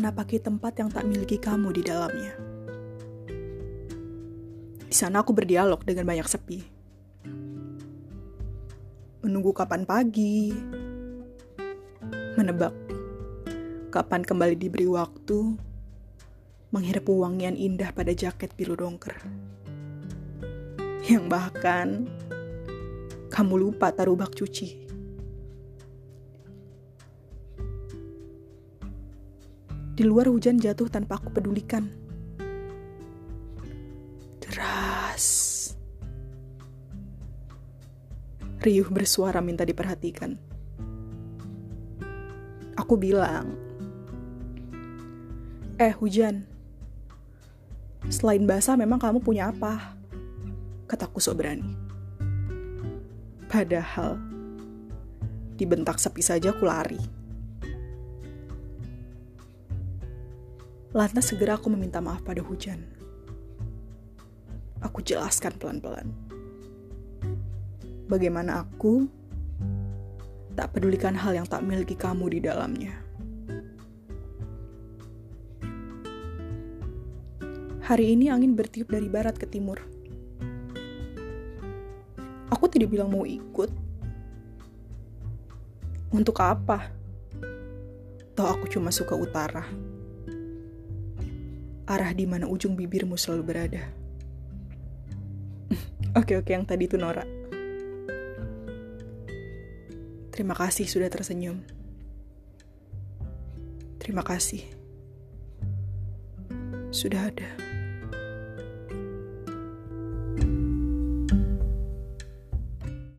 menapaki tempat yang tak miliki kamu di dalamnya. Di sana aku berdialog dengan banyak sepi. Menunggu kapan pagi, menebak kapan kembali diberi waktu, menghirup wangian indah pada jaket biru dongker. Yang bahkan kamu lupa taruh bak cuci. Di luar hujan jatuh tanpa aku pedulikan. Deras. Riuh bersuara minta diperhatikan. Aku bilang, Eh hujan, selain basah memang kamu punya apa? Kataku sok berani. Padahal, dibentak sepi saja aku lari. Lantas segera aku meminta maaf pada hujan. Aku jelaskan pelan-pelan. Bagaimana aku tak pedulikan hal yang tak miliki kamu di dalamnya. Hari ini angin bertiup dari barat ke timur. Aku tidak bilang mau ikut. Untuk apa? Toh aku cuma suka utara arah di mana ujung bibirmu selalu berada. Oke oke yang tadi itu Nora. Terima kasih sudah tersenyum. Terima kasih. Sudah ada.